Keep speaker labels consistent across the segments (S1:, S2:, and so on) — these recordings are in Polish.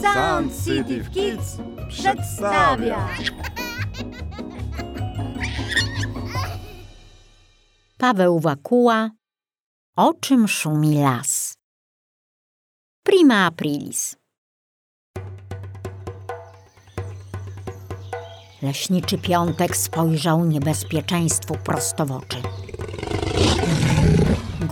S1: Sensitive Kids przedstawia
S2: Paweł Wakuła O czym szumi las? Prima aprilis Leśniczy Piątek spojrzał niebezpieczeństwu prosto w oczy.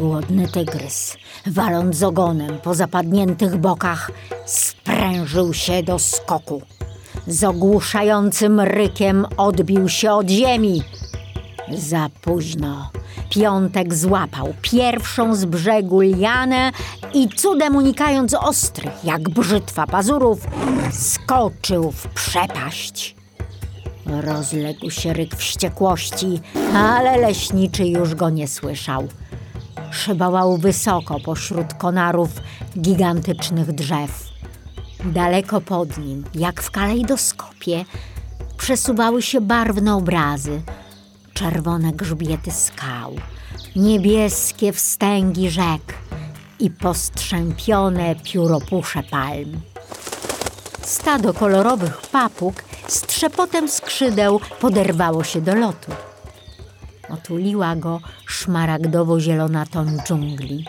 S2: Głodny tygrys, waląc ogonem po zapadniętych bokach, sprężył się do skoku. Z ogłuszającym rykiem odbił się od ziemi. Za późno. Piątek złapał pierwszą z brzegu lianę i cudem unikając ostrych, jak brzytwa pazurów, skoczył w przepaść. Rozległ się ryk wściekłości, ale leśniczy już go nie słyszał. Szybował wysoko pośród konarów gigantycznych drzew. Daleko pod nim, jak w kalejdoskopie, przesuwały się barwne obrazy, czerwone grzbiety skał, niebieskie wstęgi rzek i postrzępione pióropusze palm. Stado kolorowych papug z trzepotem skrzydeł poderwało się do lotu. Otuliła go szmaragdowo-zielona ton dżungli.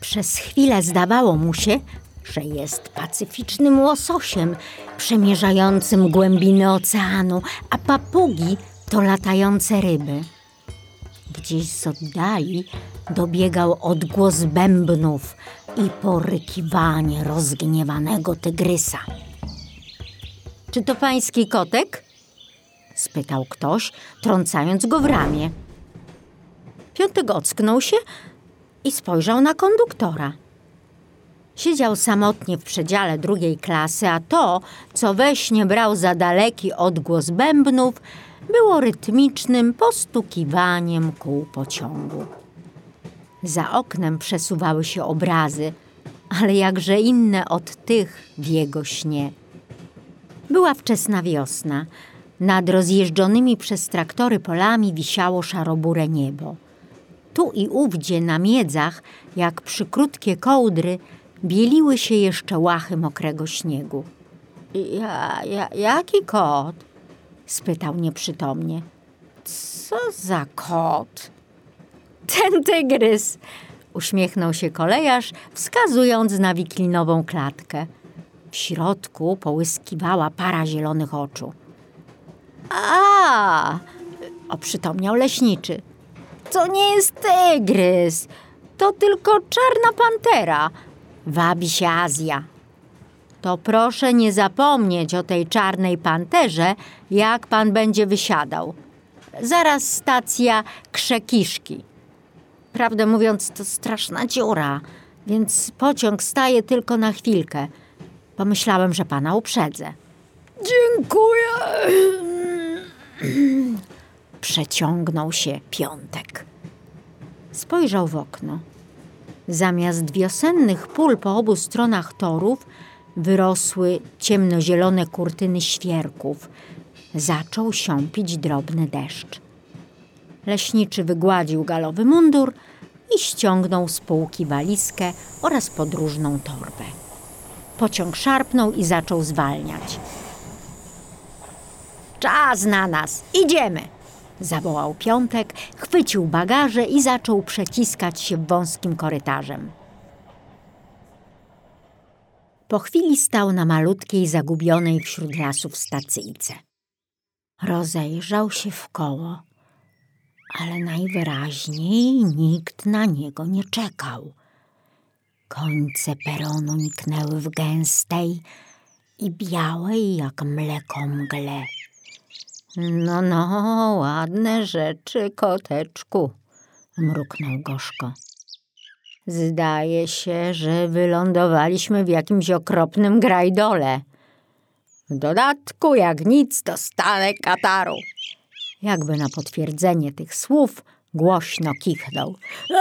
S2: Przez chwilę zdawało mu się, że jest pacyficznym łososiem przemierzającym głębiny oceanu, a papugi to latające ryby. Gdzieś z oddali dobiegał odgłos bębnów i porykiwanie rozgniewanego tygrysa. Czy to pański kotek? Spytał ktoś, trącając go w ramię. Piątek ocknął się i spojrzał na konduktora. Siedział samotnie w przedziale drugiej klasy, a to, co we śnie brał za daleki odgłos bębnów, było rytmicznym postukiwaniem kół pociągu. Za oknem przesuwały się obrazy, ale jakże inne od tych w jego śnie. Była wczesna wiosna. Nad rozjeżdżonymi przez traktory polami wisiało szarobure niebo. Tu i ówdzie na miedzach, jak przy krótkie kołdry, bieliły się jeszcze łachy mokrego śniegu. Ja, ja, jaki kot? spytał nieprzytomnie. Co za kot? Ten tygrys, uśmiechnął się kolejarz, wskazując na wiklinową klatkę. W środku połyskiwała para zielonych oczu. A, oprzytomniał leśniczy. To nie jest tygrys, to tylko czarna pantera. Wabi się Azja. To proszę nie zapomnieć o tej czarnej panterze, jak pan będzie wysiadał. Zaraz stacja Krzekiszki. Prawdę mówiąc, to straszna dziura, więc pociąg staje tylko na chwilkę. Pomyślałem, że pana uprzedzę. Dziękuję. Przeciągnął się piątek. Spojrzał w okno. Zamiast wiosennych pól po obu stronach torów wyrosły ciemnozielone kurtyny świerków. Zaczął siąpić drobny deszcz. Leśniczy wygładził galowy mundur i ściągnął z półki walizkę oraz podróżną torbę. Pociąg szarpnął i zaczął zwalniać. Czas na nas, idziemy! Zawołał Piątek, chwycił bagaże i zaczął przeciskać się wąskim korytarzem. Po chwili stał na malutkiej, zagubionej wśród lasów stacyjce. Rozejrzał się w koło, ale najwyraźniej nikt na niego nie czekał. Końce peronu niknęły w gęstej i białej jak mleko mgle. No, no, ładne rzeczy, koteczku, mruknął gorzko. Zdaje się, że wylądowaliśmy w jakimś okropnym grajdole. W dodatku, jak nic, dostanę kataru. Jakby na potwierdzenie tych słów głośno kichnął.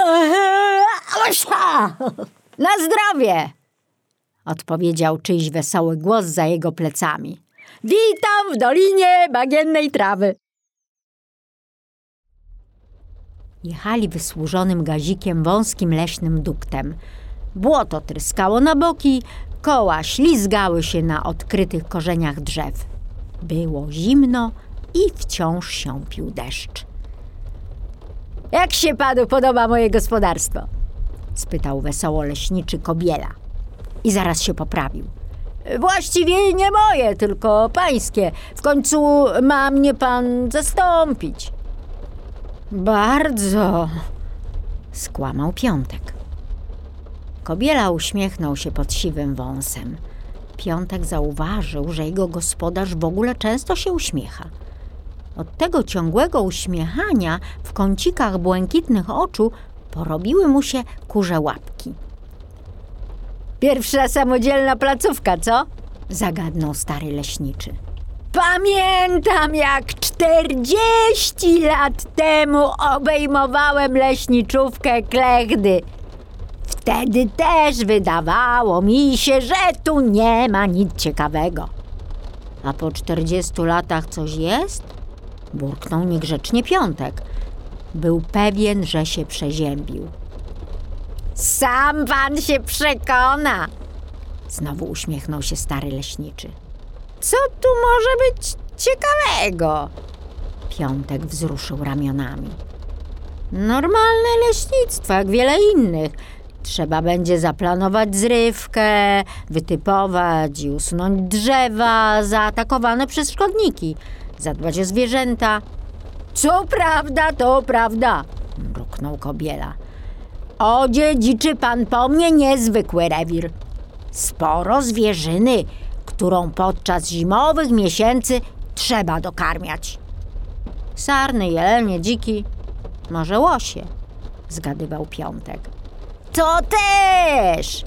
S2: Na zdrowie! Odpowiedział czyjś wesoły głos za jego plecami. Witam w Dolinie Bagiennej Trawy. Jechali wysłużonym gazikiem wąskim leśnym duktem. Błoto tryskało na boki, Koła ślizgały się na odkrytych korzeniach drzew. Było zimno i wciąż siąpił deszcz. Jak się panu podoba moje gospodarstwo? spytał wesoło leśniczy kobiela. I zaraz się poprawił. Właściwie nie moje, tylko pańskie. W końcu ma mnie pan zastąpić. Bardzo, skłamał Piątek. Kobiela uśmiechnął się pod siwym wąsem. Piątek zauważył, że jego gospodarz w ogóle często się uśmiecha. Od tego ciągłego uśmiechania w kącikach błękitnych oczu porobiły mu się kurze łapki. Pierwsza samodzielna placówka, co? Zagadnął stary leśniczy. Pamiętam, jak czterdzieści lat temu obejmowałem leśniczówkę Klechdy. Wtedy też wydawało mi się, że tu nie ma nic ciekawego. A po czterdziestu latach coś jest? Burknął niegrzecznie piątek. Był pewien, że się przeziębił. Sam pan się przekona! Znowu uśmiechnął się stary leśniczy. Co tu może być ciekawego? Piątek wzruszył ramionami. Normalne leśnictwo, jak wiele innych. Trzeba będzie zaplanować zrywkę, wytypować i usunąć drzewa zaatakowane przez szkodniki, zadbać o zwierzęta. Co prawda, to prawda, mruknął kobiela. Odziedziczy pan po mnie niezwykły rewir. Sporo zwierzyny, którą podczas zimowych miesięcy trzeba dokarmiać. Sarny, jelenie, dziki, może łosie, zgadywał Piątek. To też!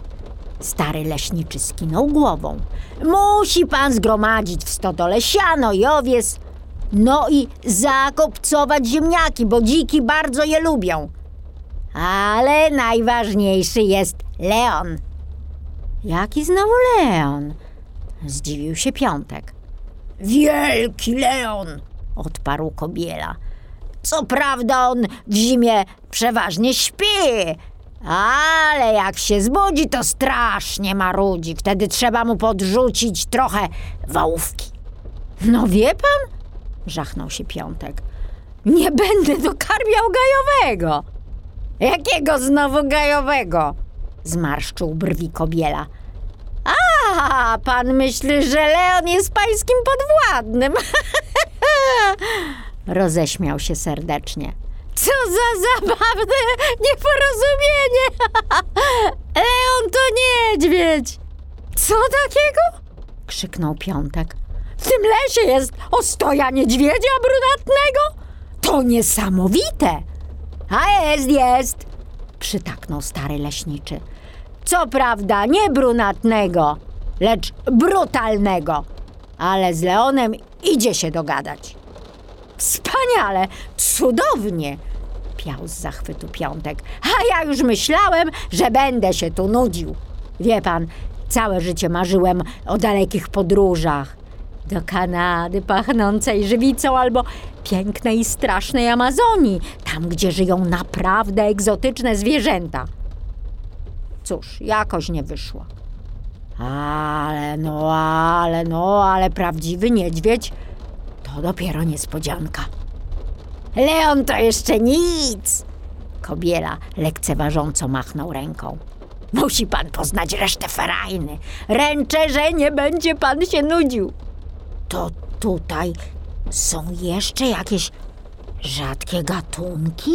S2: Stary leśniczy skinął głową. Musi pan zgromadzić w stodole siano i owies, no i zakopcować ziemniaki, bo dziki bardzo je lubią. Ale najważniejszy jest Leon. Jaki znowu Leon? Zdziwił się Piątek. Wielki Leon, odparł kobiela. Co prawda on w zimie przeważnie śpi, ale jak się zbudzi, to strasznie marudzi. Wtedy trzeba mu podrzucić trochę wałówki. No wie pan? Żachnął się Piątek. Nie będę dokarmiał gajowego. Jakiego znowu gajowego? Zmarszczył brwi kobiela. A, pan myśli, że Leon jest pańskim podwładnym. Roześmiał się serdecznie. Co za zabawne nieporozumienie! Leon to niedźwiedź! Co takiego? krzyknął Piątek. W tym lesie jest ostoja niedźwiedzia brunatnego? To niesamowite! A jest, jest! przytaknął stary leśniczy. Co prawda nie brunatnego, lecz brutalnego, ale z Leonem idzie się dogadać. Wspaniale, cudownie! Piał z zachwytu piątek. A ja już myślałem, że będę się tu nudził. Wie pan, całe życie marzyłem o dalekich podróżach. Do Kanady pachnącej żywicą albo pięknej i strasznej Amazonii, tam gdzie żyją naprawdę egzotyczne zwierzęta. Cóż, jakoś nie wyszło. Ale no, ale no, ale prawdziwy niedźwiedź to dopiero niespodzianka. Leon to jeszcze nic! Kobiela lekceważąco machnął ręką. Musi pan poznać resztę ferajny. Ręczę, że nie będzie pan się nudził. To tutaj są jeszcze jakieś rzadkie gatunki?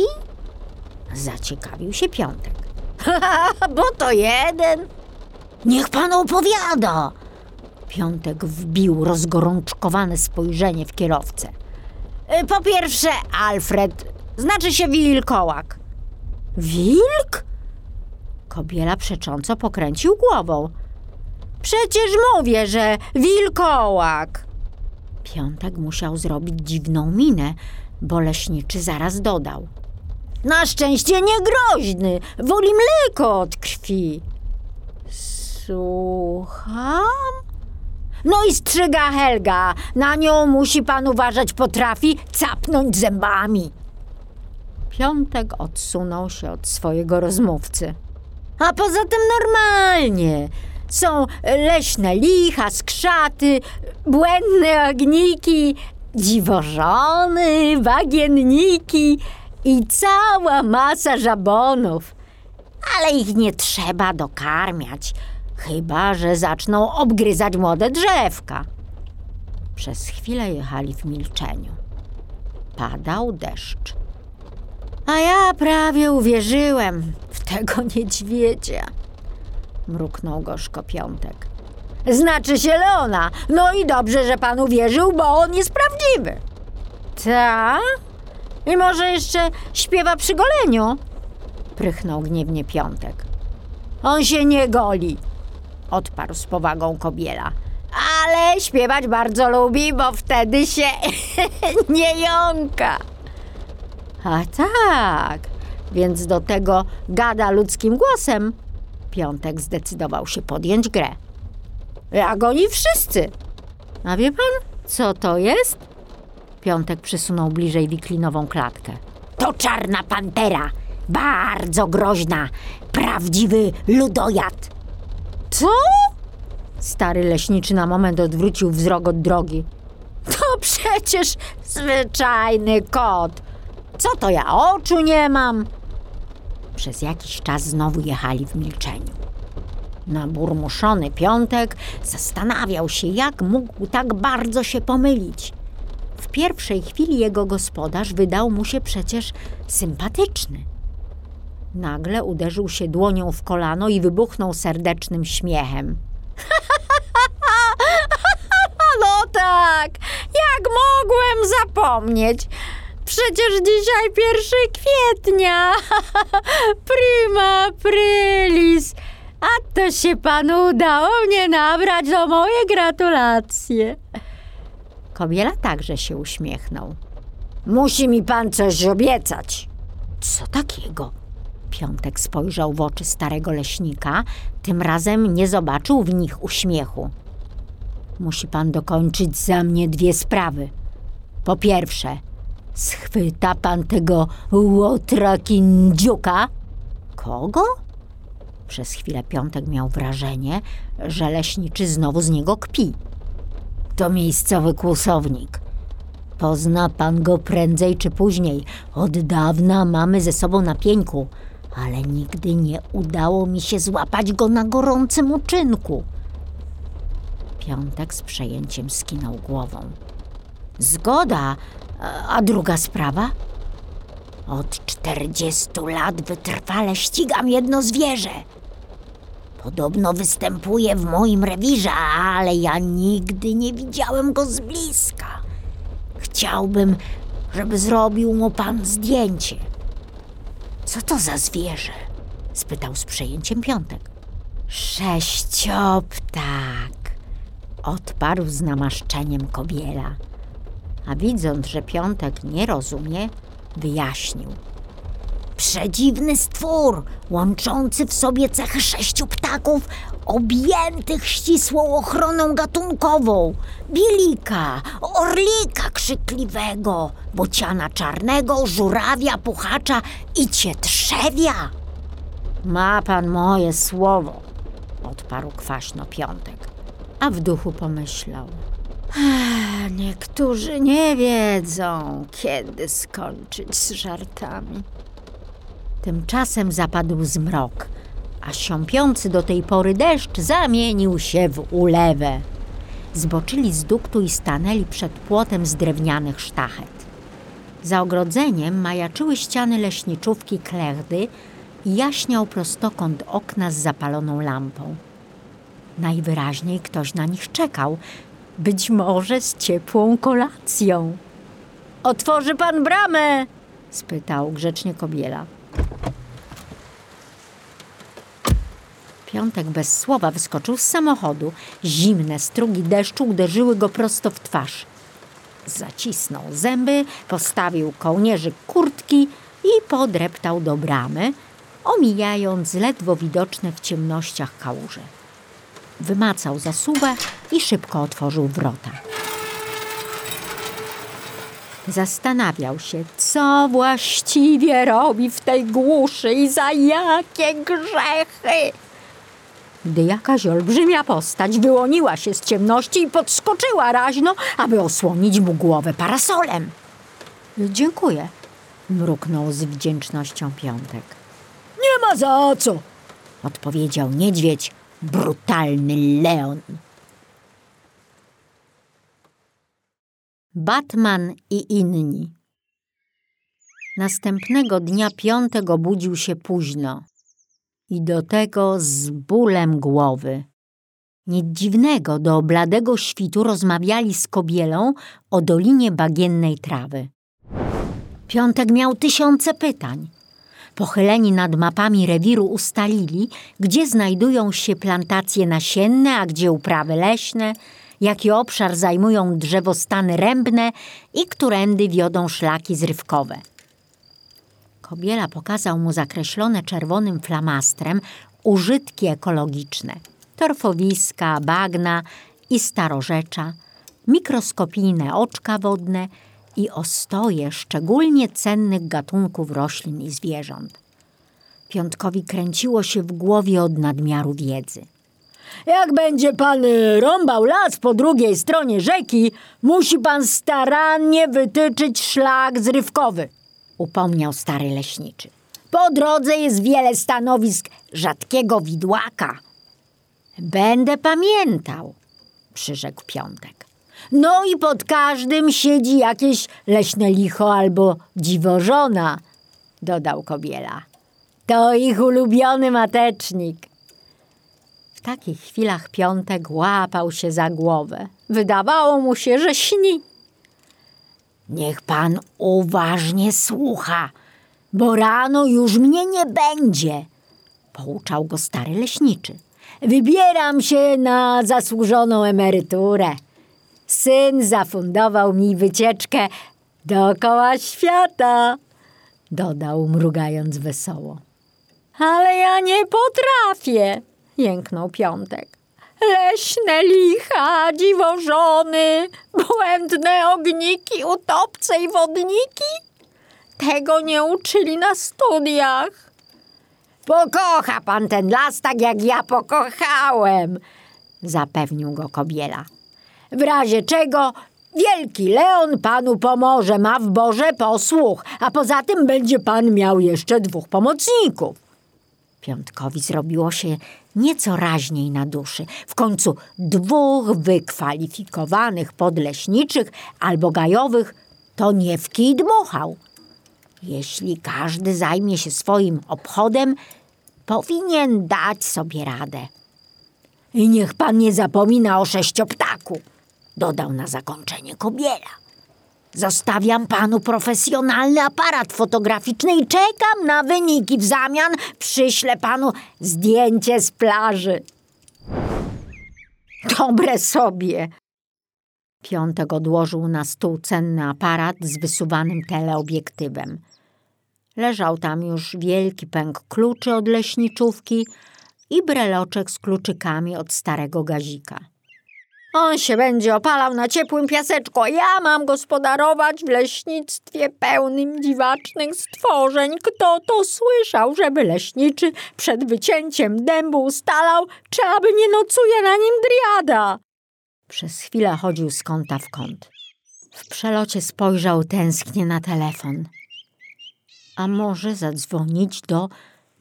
S2: Zaciekawił się Piątek. Bo to jeden. Niech pan opowiada. Piątek wbił rozgorączkowane spojrzenie w kierowcę. Y, Po pierwsze, Alfred, znaczy się wilkołak. Wilk? Kobiela przecząco pokręcił głową. Przecież mówię, że wilkołak. Piątek musiał zrobić dziwną minę, bo leśniczy zaraz dodał. Na szczęście nie groźny, woli mleko od krwi. Słucham? No i strzyga Helga. Na nią musi pan uważać, potrafi capnąć zębami. Piątek odsunął się od swojego rozmówcy. A poza tym normalnie. Są leśne licha, skrzaty, błędne ogniki, dziwożony, bagienniki i cała masa żabonów. Ale ich nie trzeba dokarmiać, chyba że zaczną obgryzać młode drzewka. Przez chwilę jechali w milczeniu. Padał deszcz. A ja prawie uwierzyłem w tego niedźwiedzia. Mruknął gorzko Piątek. Znaczy się Leona. No i dobrze, że pan uwierzył, bo on jest prawdziwy. Ta? I może jeszcze śpiewa przy goleniu? Prychnął gniewnie Piątek. On się nie goli, odparł z powagą kobiela. Ale śpiewać bardzo lubi, bo wtedy się nie jąka. A tak, więc do tego gada ludzkim głosem. Piątek zdecydował się podjąć grę. Jak oni wszyscy. A wie pan, co to jest? Piątek przysunął bliżej wiklinową klatkę. To czarna pantera, bardzo groźna, prawdziwy ludojad. Co? Stary leśniczy na moment odwrócił wzrok od drogi. To przecież zwyczajny kot. Co to ja oczu nie mam? Przez jakiś czas znowu jechali w milczeniu. Naburmuszony piątek zastanawiał się, jak mógł tak bardzo się pomylić. W pierwszej chwili jego gospodarz wydał mu się przecież sympatyczny. Nagle uderzył się dłonią w kolano i wybuchnął serdecznym śmiechem. no tak, jak mogłem zapomnieć? Przecież dzisiaj pierwszy kwietnia. Prima aprilis. A to się panu udało mnie nabrać, to moje gratulacje. Kobiela także się uśmiechnął. Musi mi pan coś obiecać. Co takiego? Piątek spojrzał w oczy starego leśnika, tym razem nie zobaczył w nich uśmiechu. Musi pan dokończyć za mnie dwie sprawy. Po pierwsze, schwyta pan tego łotra kindziuka? Kogo? Przez chwilę Piątek miał wrażenie, że leśniczy znowu z niego kpi. To miejscowy kłusownik. Pozna pan go prędzej czy później. Od dawna mamy ze sobą na pieńku, ale nigdy nie udało mi się złapać go na gorącym uczynku. Piątek z przejęciem skinął głową. Zgoda, a druga sprawa? Od czterdziestu lat wytrwale ścigam jedno zwierzę. Podobno występuje w moim rewirze, ale ja nigdy nie widziałem go z bliska. Chciałbym, żeby zrobił mu pan zdjęcie. Co to za zwierzę? spytał z przejęciem piątek. Sześcioptak, odparł z namaszczeniem kobiela. A widząc, że piątek nie rozumie, wyjaśnił. Przedziwny stwór, łączący w sobie cechy sześciu ptaków, objętych ścisłą ochroną gatunkową. Bielika, orlika krzykliwego, bociana czarnego, żurawia, puchacza i cietrzewia. Ma pan moje słowo, odparł kwaśno piątek, a w duchu pomyślał. "Ech, Niektórzy nie wiedzą, kiedy skończyć z żartami. Tymczasem zapadł zmrok, a siąpiący do tej pory deszcz zamienił się w ulewę. Zboczyli z duktu i stanęli przed płotem z drewnianych sztachet. Za ogrodzeniem majaczyły ściany leśniczówki klechdy i jaśniał prostokąt okna z zapaloną lampą. Najwyraźniej ktoś na nich czekał, być może z ciepłą kolacją. Otworzy pan bramę? spytał grzecznie kobiela. Piątek bez słowa wyskoczył z samochodu. Zimne strugi deszczu uderzyły go prosto w twarz. Zacisnął zęby, postawił kołnierzyk kurtki i podreptał do bramy, omijając ledwo widoczne w ciemnościach kałuże. Wymacał zasuwę i szybko otworzył wrota. Zastanawiał się, co właściwie robi w tej głuszy i za jakie grzechy. gdy jakaś olbrzymia postać wyłoniła się z ciemności i podskoczyła raźno, aby osłonić mu głowę parasolem. Dziękuję, mruknął z wdzięcznością Piątek. Nie ma za co, odpowiedział niedźwiedź, brutalny Leon. Batman i inni. Następnego dnia Piątek obudził się późno i do tego z bólem głowy. Nic dziwnego, do bladego świtu rozmawiali z kobielą o dolinie bagiennej trawy. Piątek miał tysiące pytań. Pochyleni nad mapami rewiru ustalili, gdzie znajdują się plantacje nasienne, a gdzie uprawy leśne, jaki obszar zajmują drzewostany rębne i którędy wiodą szlaki zrywkowe. Kobiela pokazał mu zakreślone czerwonym flamastrem użytki ekologiczne, torfowiska, bagna i starorzecza, mikroskopijne oczka wodne i ostoje szczególnie cennych gatunków roślin i zwierząt. Piątkowi kręciło się w głowie od nadmiaru wiedzy. Jak będzie pan y, rąbał las po drugiej stronie rzeki, musi pan starannie wytyczyć szlak zrywkowy, upomniał stary leśniczy. Po drodze jest wiele stanowisk rzadkiego widłaka. Będę pamiętał, przyrzekł Piątek. No i pod każdym siedzi jakieś leśne licho albo dziwożona, dodał Kobiela. To ich ulubiony matecznik. Takich chwilach Piątek łapał się za głowę. Wydawało mu się, że śni. Niech pan uważnie słucha, bo rano już mnie nie będzie, pouczał go stary leśniczy. Wybieram się na zasłużoną emeryturę. Syn zafundował mi wycieczkę dookoła świata, dodał, mrugając wesoło. Ale ja nie potrafię, jęknął Piątek. Leśne licha, dziwożony, błędne ogniki, utopce i wodniki? Tego nie uczyli na studiach. Pokocha pan ten las tak jak ja pokochałem, zapewnił go Kobiela. W razie czego wielki Leon panu pomoże, ma w Boże posłuch, a poza tym będzie pan miał jeszcze dwóch pomocników. Piątkowi zrobiło się nieco raźniej na duszy. W końcu dwóch wykwalifikowanych podleśniczych albo gajowych to nie w kij dmuchał. Jeśli każdy zajmie się swoim obchodem, powinien dać sobie radę. I niech pan nie zapomina o sześcioptaku, dodał na zakończenie kobiela. Zostawiam panu profesjonalny aparat fotograficzny i czekam na wyniki. W zamian przyślę panu zdjęcie z plaży. Dobre sobie. Piątek odłożył na stół cenny aparat z wysuwanym teleobiektywem. Leżał tam już wielki pęk kluczy od leśniczówki i breloczek z kluczykami od starego gazika. On się będzie opalał na ciepłym piaseczku, a ja mam gospodarować w leśnictwie pełnym dziwacznych stworzeń. Kto to słyszał, żeby leśniczy przed wycięciem dębu ustalał, czy aby nie nocuje na nim driada? Przez chwilę chodził z kąta w kąt. W przelocie spojrzał tęsknie na telefon. A może zadzwonić do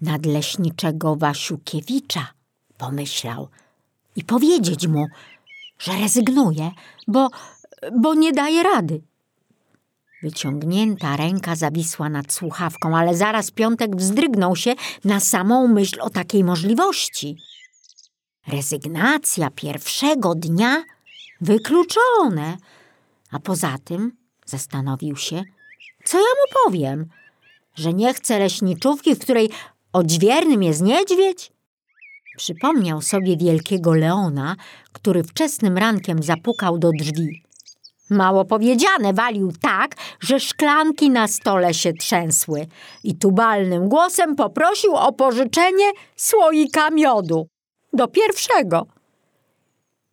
S2: nadleśniczego Wasiukiewicza, pomyślał, i powiedzieć mu, że rezygnuje, bo, bo nie daje rady. Wyciągnięta ręka zawisła nad słuchawką, ale zaraz Piątek wzdrygnął się na samą myśl o takiej możliwości. Rezygnacja pierwszego dnia wykluczone. A poza tym, zastanowił się, co ja mu powiem? Że nie chcę leśniczówki, w której odźwiernym jest niedźwiedź? Przypomniał sobie wielkiego Leona, który wczesnym rankiem zapukał do drzwi. Mało powiedziane, walił tak, że szklanki na stole się trzęsły i tubalnym głosem poprosił o pożyczenie słoika miodu. Do pierwszego.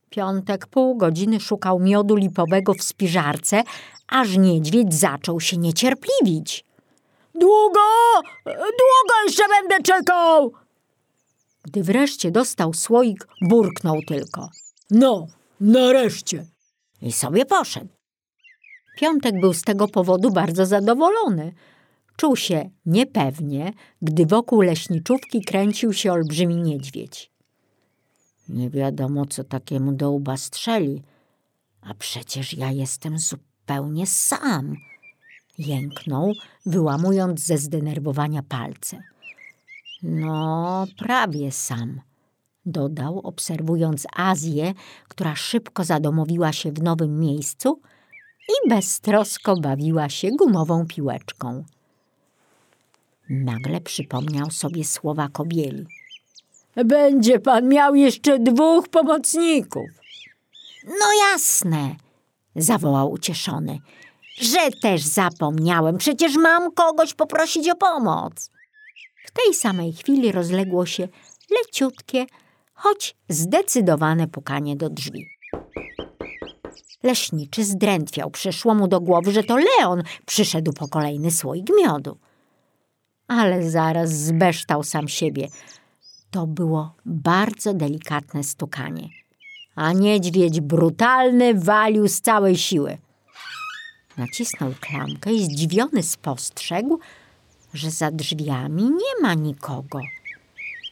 S2: Piątek pół godziny szukał miodu lipowego w spiżarce, aż niedźwiedź zaczął się niecierpliwić. Długo, długo jeszcze będę czekał! Gdy wreszcie dostał słoik, burknął tylko. No, nareszcie. I sobie poszedł. Piątek był z tego powodu bardzo zadowolony. Czuł się niepewnie, gdy wokół leśniczówki kręcił się olbrzymi niedźwiedź. Nie wiadomo, co takiemu do łba strzeli, a przecież ja jestem zupełnie sam. Jęknął, wyłamując ze zdenerwowania palce. No, prawie sam, dodał, obserwując Azję, która szybko zadomowiła się w nowym miejscu i beztrosko bawiła się gumową piłeczką. Nagle przypomniał sobie słowa kobieli. Będzie pan miał jeszcze dwóch pomocników. No jasne, zawołał ucieszony, że też zapomniałem. Przecież mam kogoś poprosić o pomoc. W tej samej chwili rozległo się leciutkie, choć zdecydowane pukanie do drzwi. Leśniczy zdrętwiał, przyszło mu do głowy, że to Leon przyszedł po kolejny słoik miodu. Ale zaraz zbeształ sam siebie. To było bardzo delikatne stukanie, a niedźwiedź brutalny walił z całej siły. Nacisnął klamkę i zdziwiony spostrzegł, że za drzwiami nie ma nikogo.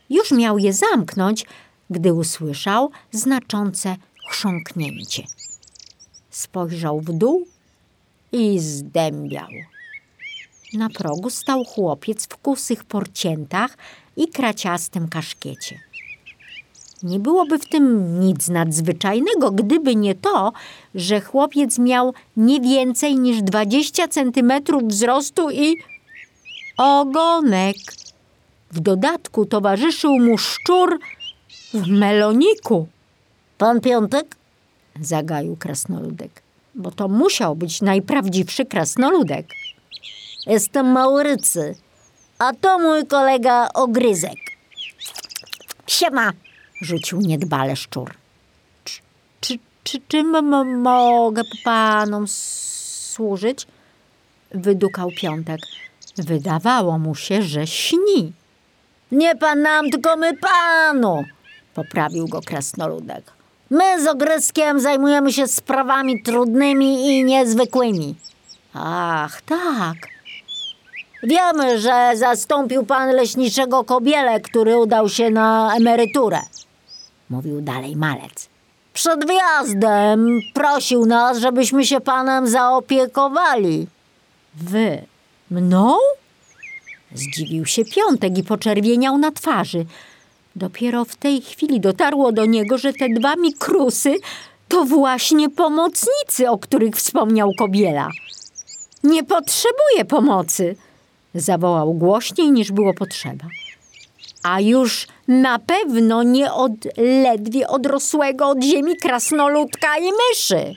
S2: Już miał je zamknąć, gdy usłyszał znaczące chrząknięcie. Spojrzał w dół i zdębiał. Na progu stał chłopiec w kusych porciętach i kraciastym kaszkiecie. Nie byłoby w tym nic nadzwyczajnego, gdyby nie to, że chłopiec miał nie więcej niż 20 centymetrów wzrostu i ogonek. W dodatku towarzyszył mu szczur w meloniku.
S1: Pan Piątek?
S2: Zagaił krasnoludek, bo to musiał być najprawdziwszy krasnoludek.
S1: Jestem Maurycy, a to mój kolega Ogryzek.
S2: Siema, rzucił niedbale szczur. Czy, czy, czy czym mogę panom służyć? Wydukał Piątek. Wydawało mu się, że śni.
S1: Nie pan nam, tylko my panu,
S2: Poprawił go krasnoludek.
S1: My z Ogryskiem zajmujemy się sprawami trudnymi i niezwykłymi.
S2: Ach, tak.
S1: Wiemy, że zastąpił pan leśniczego kobiele, który udał się na emeryturę.
S2: Mówił dalej malec.
S1: Przed wjazdem prosił nas, żebyśmy się panem zaopiekowali.
S2: Wy? Mną? Zdziwił się Piątek i poczerwieniał na twarzy. Dopiero w tej chwili dotarło do niego, że te dwa mikrusy to właśnie pomocnicy, o których wspomniał Kobiela. Nie potrzebuje pomocy, zawołał głośniej niż było potrzeba. A już na pewno nie od ledwie odrosłego od ziemi krasnoludka i myszy.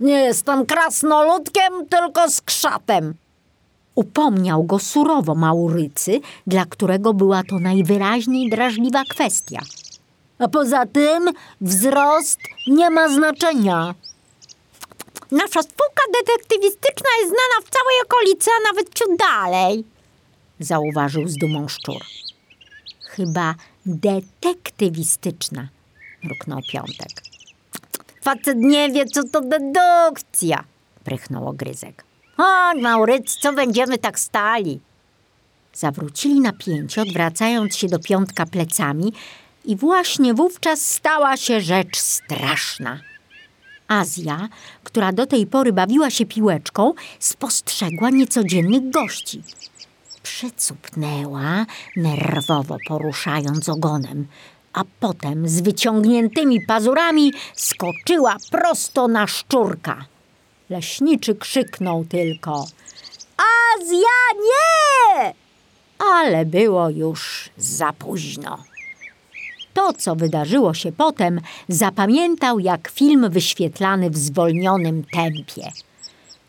S1: Nie jestem krasnoludkiem, tylko skrzatem.
S2: Upomniał go surowo Maurycy, dla którego była to najwyraźniej drażliwa kwestia.
S1: A poza tym wzrost nie ma znaczenia.
S2: Nasza spółka detektywistyczna jest znana w całej okolicy, a nawet ciut dalej, zauważył z dumą szczur. Chyba detektywistyczna, mruknął Piątek.
S1: Facet nie wie, co to dedukcja,
S2: prychnął Ogryzek.
S1: Chodź, Mauryc, co będziemy tak stali?
S2: Zawrócili na pięcie, odwracając się do piątka plecami i właśnie wówczas stała się rzecz straszna. Azja, która do tej pory bawiła się piłeczką, spostrzegła niecodziennych gości. Przycupnęła, nerwowo poruszając ogonem, a potem z wyciągniętymi pazurami skoczyła prosto na szczurka. Leśniczy krzyknął tylko
S1: Azja, nie!
S2: ale było już za późno. To, co wydarzyło się potem, zapamiętał jak film wyświetlany w zwolnionym tempie.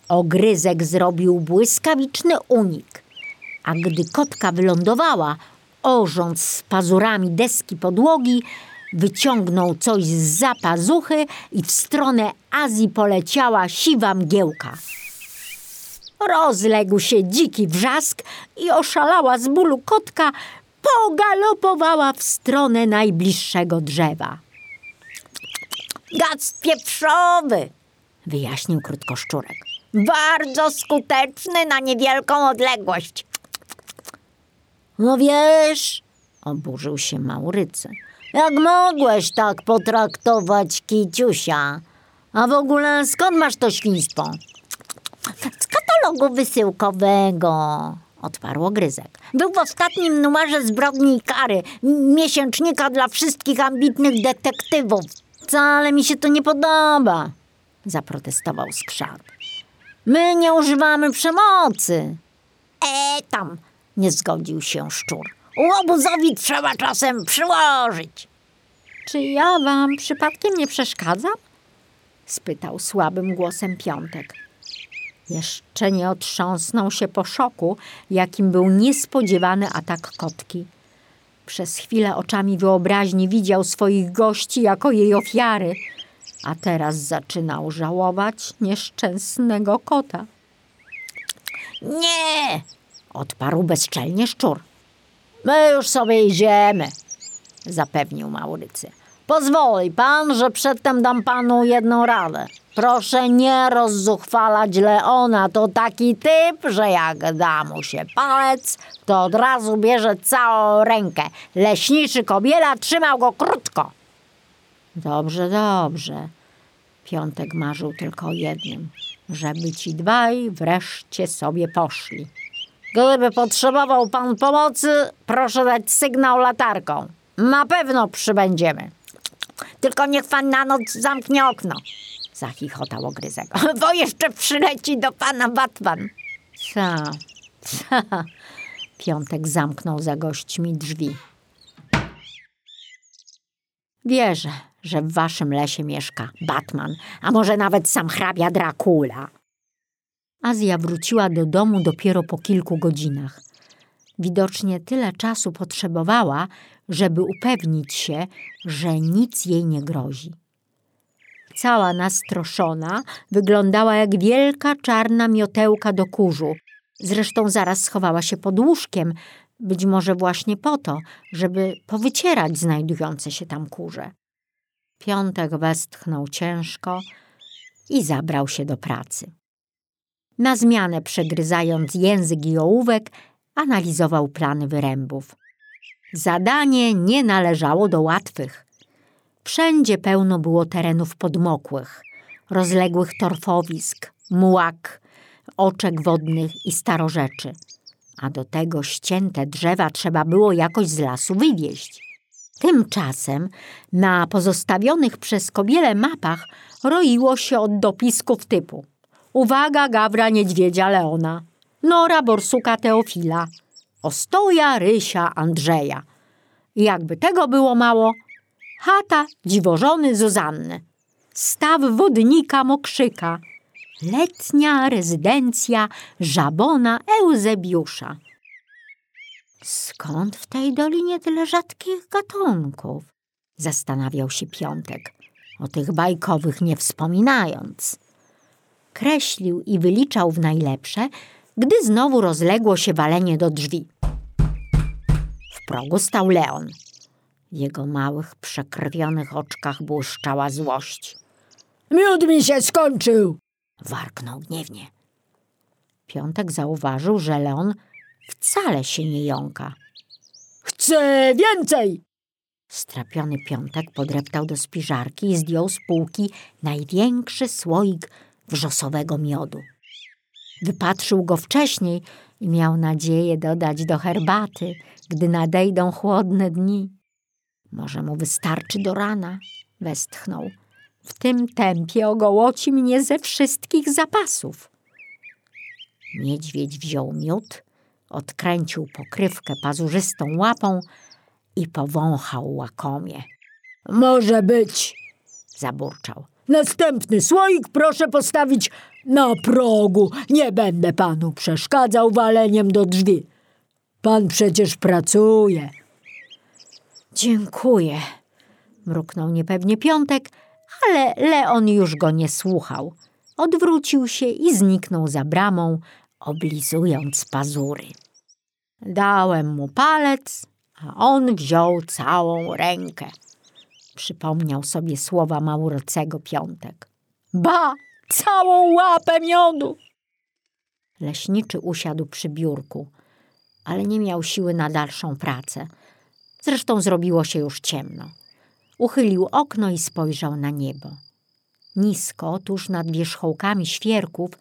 S2: Ogryzek zrobił błyskawiczny unik, a gdy kotka wylądowała, orząc z pazurami deski podłogi, wyciągnął coś z zapazuchy i w stronę Azji poleciała siwa mgiełka. Rozległ się dziki wrzask i oszalała z bólu kotka pogalopowała w stronę najbliższego drzewa.
S1: Gaz pieprzowy,
S2: Wyjaśnił krótkoszczurek.
S1: bardzo skuteczny na niewielką odległość. No wiesz,
S2: Oburzył się Maurycy.
S1: Jak mogłeś tak potraktować Kiciusia? A w ogóle skąd masz to świństwo? Z katalogu wysyłkowego.
S2: Odparł Gryzek.
S1: Był w ostatnim numerze Zbrodni i Kary, miesięcznika dla wszystkich ambitnych detektywów. Wcale mi się to nie podoba,
S2: Zaprotestował skrzat.
S1: My nie używamy przemocy. E, tam, nie zgodził się szczur. Łobuzowi trzeba czasem przyłożyć.
S2: Czy ja wam przypadkiem nie przeszkadzam? spytał słabym głosem Piątek. Jeszcze nie otrząsnął się po szoku, jakim był niespodziewany atak kotki. Przez chwilę oczami wyobraźni widział swoich gości jako jej ofiary, a teraz zaczynał żałować nieszczęsnego kota.
S1: Nie,
S2: Odparł bezczelnie szczur.
S1: My już sobie idziemy, zapewnił Maurycy. Pozwoli pan, że przedtem dam panu jedną radę. Proszę nie rozzuchwalać Leona. To taki typ, że jak da mu się palec, to od razu bierze całą rękę. Leśniczy kobiela trzymał go krótko.
S2: Dobrze, dobrze. Piątek marzył tylko o jednym, żeby ci dwaj wreszcie sobie poszli.
S1: Gdyby potrzebował pan pomocy, proszę dać sygnał latarką. Na pewno przybędziemy. Tylko niech pan na noc zamknie okno.
S2: Zachichotał ogryzek.
S1: Bo jeszcze przyleci do pana Batman.
S2: Co? Co? Piątek zamknął za gośćmi drzwi. Wierzę, że w waszym lesie mieszka Batman, a może nawet sam hrabia Dracula. Azja wróciła do domu dopiero po kilku godzinach. Widocznie tyle czasu potrzebowała, żeby upewnić się, że nic jej nie grozi. Cała nastroszona, wyglądała jak wielka czarna miotełka do kurzu. Zresztą zaraz schowała się pod łóżkiem, być może właśnie po to, żeby powycierać znajdujące się tam kurze. Piątek westchnął ciężko i zabrał się do pracy. Na zmianę przegryzając język i ołówek, analizował plany wyrębów. Zadanie nie należało do łatwych. Wszędzie pełno było terenów podmokłych, rozległych torfowisk, mułak, oczek wodnych i starorzeczy. A do tego ścięte drzewa trzeba było jakoś z lasu wywieźć. Tymczasem na pozostawionych przez kobiele mapach roiło się od dopisków typu Uwaga Gawra Niedźwiedzia Leona, Nora Borsuka Teofila, Ostoja Rysia Andrzeja. I jakby tego było mało, chata dziwożony Zuzanny, staw wodnika Mokrzyka, letnia rezydencja Żabona Eusebiusza. Skąd w tej dolinie tyle rzadkich gatunków? Zastanawiał się Piątek, o tych bajkowych nie wspominając. Kreślił i wyliczał w najlepsze, gdy znowu rozległo się walenie do drzwi. W progu stał Leon. W jego małych, przekrwionych oczkach błyszczała złość.
S1: Miód mi się skończył.
S2: Warknął gniewnie. Piątek zauważył, że Leon wcale się nie jąka.
S1: Chcę więcej.
S2: Strapiony Piątek podreptał do spiżarki i zdjął z półki największy słoik wrzosowego miodu. Wypatrzył go wcześniej i miał nadzieję dodać do herbaty, gdy nadejdą chłodne dni. Może mu wystarczy do rana, westchnął. W tym tempie ogołoci mnie ze wszystkich zapasów. Niedźwiedź wziął miód, odkręcił pokrywkę pazurzystą łapą i powąchał łakomie.
S1: Może być.
S2: Zaburczał.
S1: Następny słoik proszę postawić na progu. Nie będę panu przeszkadzał waleniem do drzwi. Pan przecież pracuje.
S2: Dziękuję, mruknął niepewnie Piątek, ale Leon już go nie słuchał. Odwrócił się i zniknął za bramą, oblizując pazury. Dałem mu palec a on wziął całą rękę. Przypomniał sobie słowa Maurocego Piątek. Ba, całą łapę miodu! Leśniczy usiadł przy biurku, ale nie miał siły na dalszą pracę. Zresztą zrobiło się już ciemno. Uchylił okno i spojrzał na niebo. Nisko, tuż nad wierzchołkami świerków,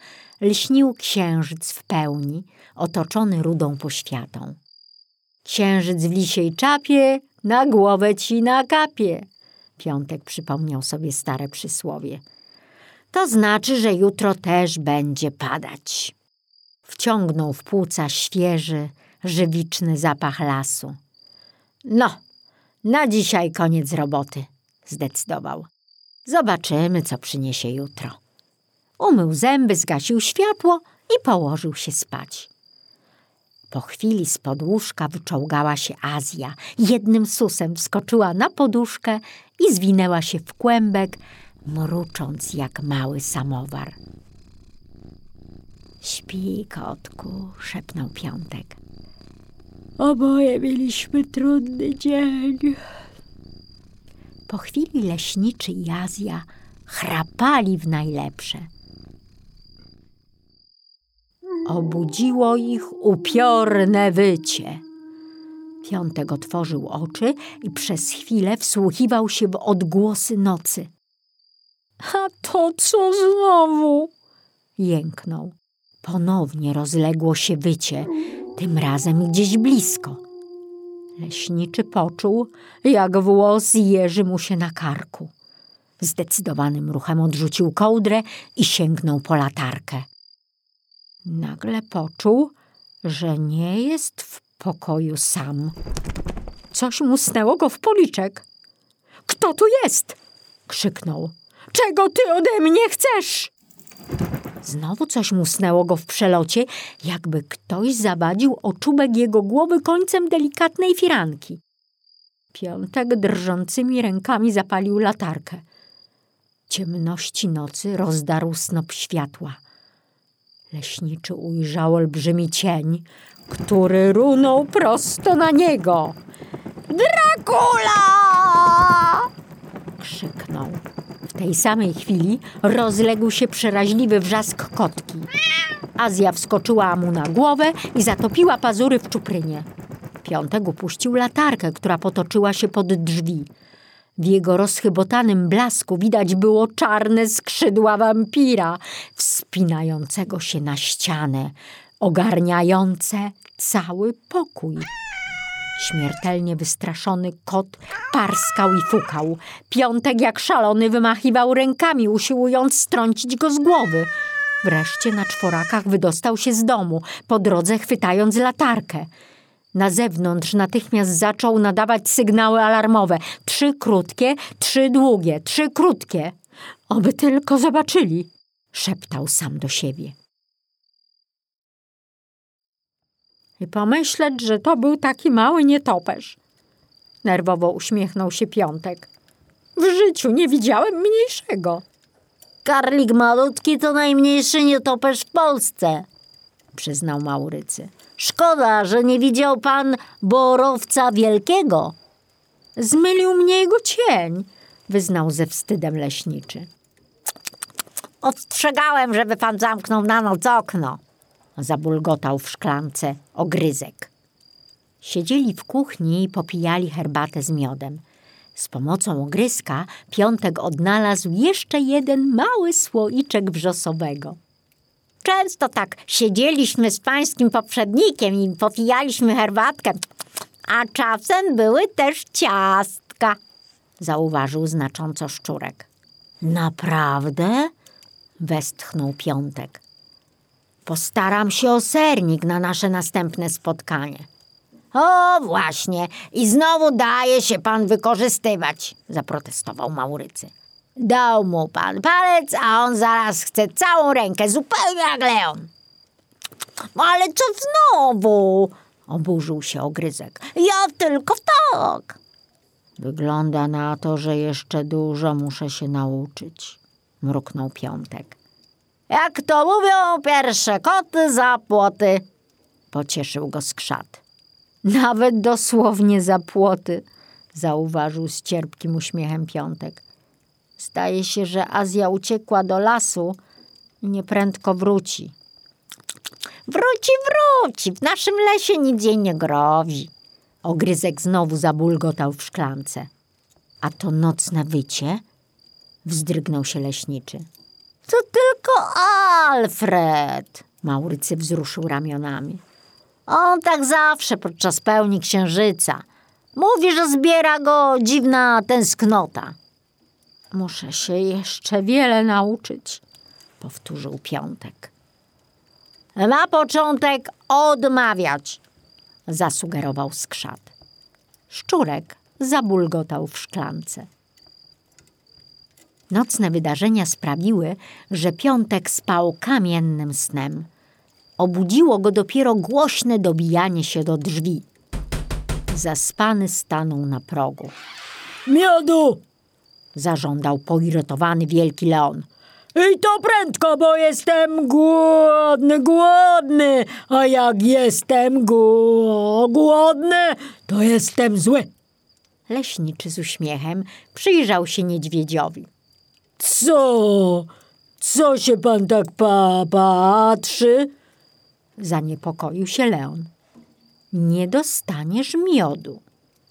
S2: lśnił księżyc w pełni, otoczony rudą poświatą. Księżyc w lisiej czapie, na głowę ci nakapie. Piątek przypomniał sobie stare przysłowie. To znaczy, że jutro też będzie padać. Wciągnął w płuca świeży, żywiczny zapach lasu. No, na dzisiaj koniec roboty, zdecydował. Zobaczymy, co przyniesie jutro. Umył zęby, zgasił światło i położył się spać. Po chwili z podłóżka wyczołgała się Azja. Jednym susem wskoczyła na poduszkę i zwinęła się w kłębek, mrucząc jak mały samowar. Śpi, kotku, szepnął Piątek. Oboje mieliśmy trudny dzień. Po chwili leśniczy i Azja chrapali w najlepsze. Obudziło ich upiorne wycie. Piątek otworzył oczy i przez chwilę wsłuchiwał się w odgłosy nocy. A to co znowu? Jęknął. Ponownie rozległo się wycie, tym razem gdzieś blisko. Leśniczy poczuł, jak włos jeży mu się na karku. Zdecydowanym ruchem odrzucił kołdrę i sięgnął po latarkę. Nagle poczuł, że nie jest w pokoju sam. Coś musnęło go w policzek. Kto tu jest? krzyknął. Czego ty ode mnie chcesz? Znowu coś musnęło go w przelocie, jakby ktoś zawadził o czubek jego głowy końcem delikatnej firanki. Piątek drżącymi rękami zapalił latarkę. Ciemności nocy rozdarł snop światła. Leśniczy ujrzał olbrzymi cień, który runął prosto na niego. Dracula! krzyknął. W tej samej chwili rozległ się przeraźliwy wrzask kotki. Azja wskoczyła mu na głowę i zatopiła pazury w czuprynie. Piątek upuścił latarkę, która potoczyła się pod drzwi. W jego rozchybotanym blasku widać było czarne skrzydła wampira, wspinającego się na ścianę, ogarniające cały pokój. Śmiertelnie wystraszony kot parskał i fukał. Piątek jak szalony wymachiwał rękami, usiłując strącić go z głowy. Wreszcie na czworakach wydostał się z domu, po drodze chwytając latarkę. Na zewnątrz natychmiast zaczął nadawać sygnały alarmowe. Trzy krótkie, trzy długie, trzy krótkie. Oby tylko zobaczyli, szeptał sam do siebie. I pomyśleć, że to był taki mały nietoperz. Nerwowo uśmiechnął się Piątek. W życiu nie widziałem mniejszego.
S1: Karlik malutki to najmniejszy nietoperz w Polsce, przyznał Maurycy. Szkoda, że nie widział pan borowca wielkiego.
S2: Zmylił mnie jego cień, wyznał ze wstydem leśniczy.
S1: Ostrzegałem, żeby pan zamknął na noc okno,
S2: zabulgotał w szklance ogryzek. Siedzieli w kuchni i popijali herbatę z miodem. Z pomocą ogryzka Piątek odnalazł jeszcze jeden mały słoiczek wrzosowego.
S1: Często tak siedzieliśmy z pańskim poprzednikiem i popijaliśmy herbatkę, a czasem były też ciastka, zauważył znacząco szczurek.
S2: Naprawdę? westchnął Piątek. Postaram się o sernik na nasze następne spotkanie.
S1: O, właśnie. I znowu daje się pan wykorzystywać, zaprotestował Maurycy. Dał mu pan palec, a on zaraz chce całą rękę, zupełnie jak Leon. Ale co znowu? Oburzył się ogryzek. Ja tylko w tak.
S2: Wygląda na to, że jeszcze dużo muszę się nauczyć, mruknął Piątek.
S1: Jak to mówią pierwsze koty za płoty, pocieszył go skrzat.
S2: Nawet dosłownie za płoty, zauważył z cierpkim uśmiechem Piątek. Zdaje się, że Azja uciekła do lasu i nieprędko wróci. Wróci, wróci, w naszym lesie nic jej nie grozi. Ogryzek znowu zabulgotał w szklance. A to nocne wycie? Wzdrygnął się leśniczy. To tylko Alfred! Maurycy wzruszył ramionami. On tak zawsze podczas pełni księżyca. Mówi, że zbiera go dziwna tęsknota. Muszę się jeszcze wiele nauczyć, powtórzył Piątek. Na początek odmawiać, zasugerował skrzat. Szczurek zabulgotał w szklance. Nocne wydarzenia sprawiły, że Piątek spał kamiennym snem. Obudziło go dopiero głośne dobijanie się do drzwi. Zaspany stanął na progu.
S3: Miodu!
S2: Zażądał poirytowany wielki leon.
S3: I to prędko, bo jestem głodny, głodny. A jak jestem głodny, to jestem zły.
S2: Leśniczy z uśmiechem przyjrzał się niedźwiedziowi.
S3: Co? Co się pan tak pa patrzy?
S2: Zaniepokoił się Leon. Nie dostaniesz miodu,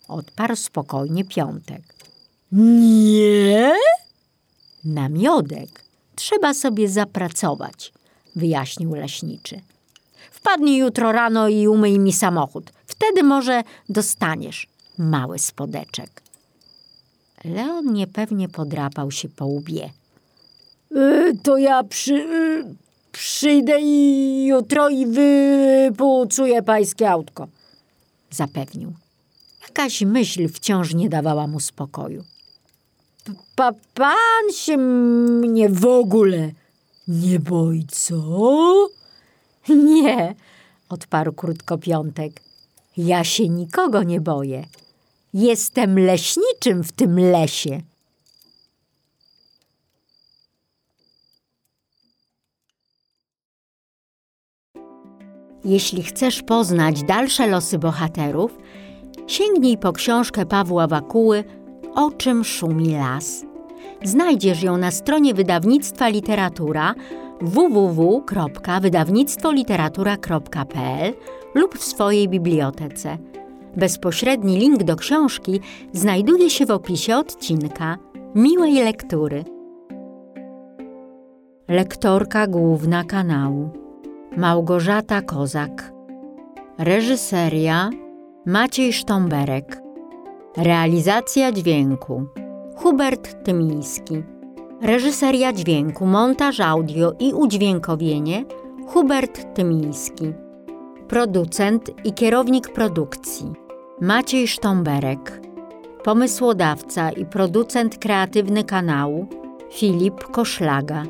S2: odparł spokojnie Piątek.
S3: Nie?
S2: Na miodek trzeba sobie zapracować, wyjaśnił leśniczy. Wpadnij jutro rano i umyj mi samochód. Wtedy może dostaniesz mały spodeczek. Leon niepewnie podrapał się po łbie.
S3: Y, to ja przy, y, przyjdę i jutro i wypucuję pańskie autko.
S2: Zapewnił. Jakaś myśl wciąż nie dawała mu spokoju.
S3: Pa, pan się mnie w ogóle nie boi, co?
S2: Nie, odparł krótko Piątek. Ja się nikogo nie boję. Jestem leśniczym w tym lesie. Jeśli chcesz poznać dalsze losy bohaterów, sięgnij po książkę Pawła Wakuły O czym szumi las. Znajdziesz ją na stronie wydawnictwa Literatura www.wydawnictwoliteratura.pl lub w swojej bibliotece. Bezpośredni link do książki znajduje się w opisie odcinka. Miłej lektury. Lektorka główna kanału Małgorzata Kozak. Reżyseria Maciej Sztomberek. Realizacja dźwięku Hubert Tymiński. Reżyseria dźwięku, montaż audio i udźwiękowienie Hubert Tymiński. Producent i kierownik produkcji Maciej Sztomberek. Pomysłodawca i producent kreatywny kanału Filip Koszlaga.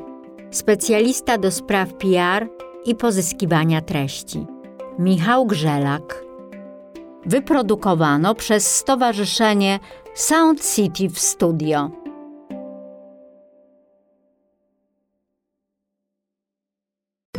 S2: Specjalista do spraw PR i pozyskiwania treści Michał Grzelak. Wyprodukowano przez Stowarzyszenie Sound City w Studio.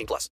S4: 18 plus.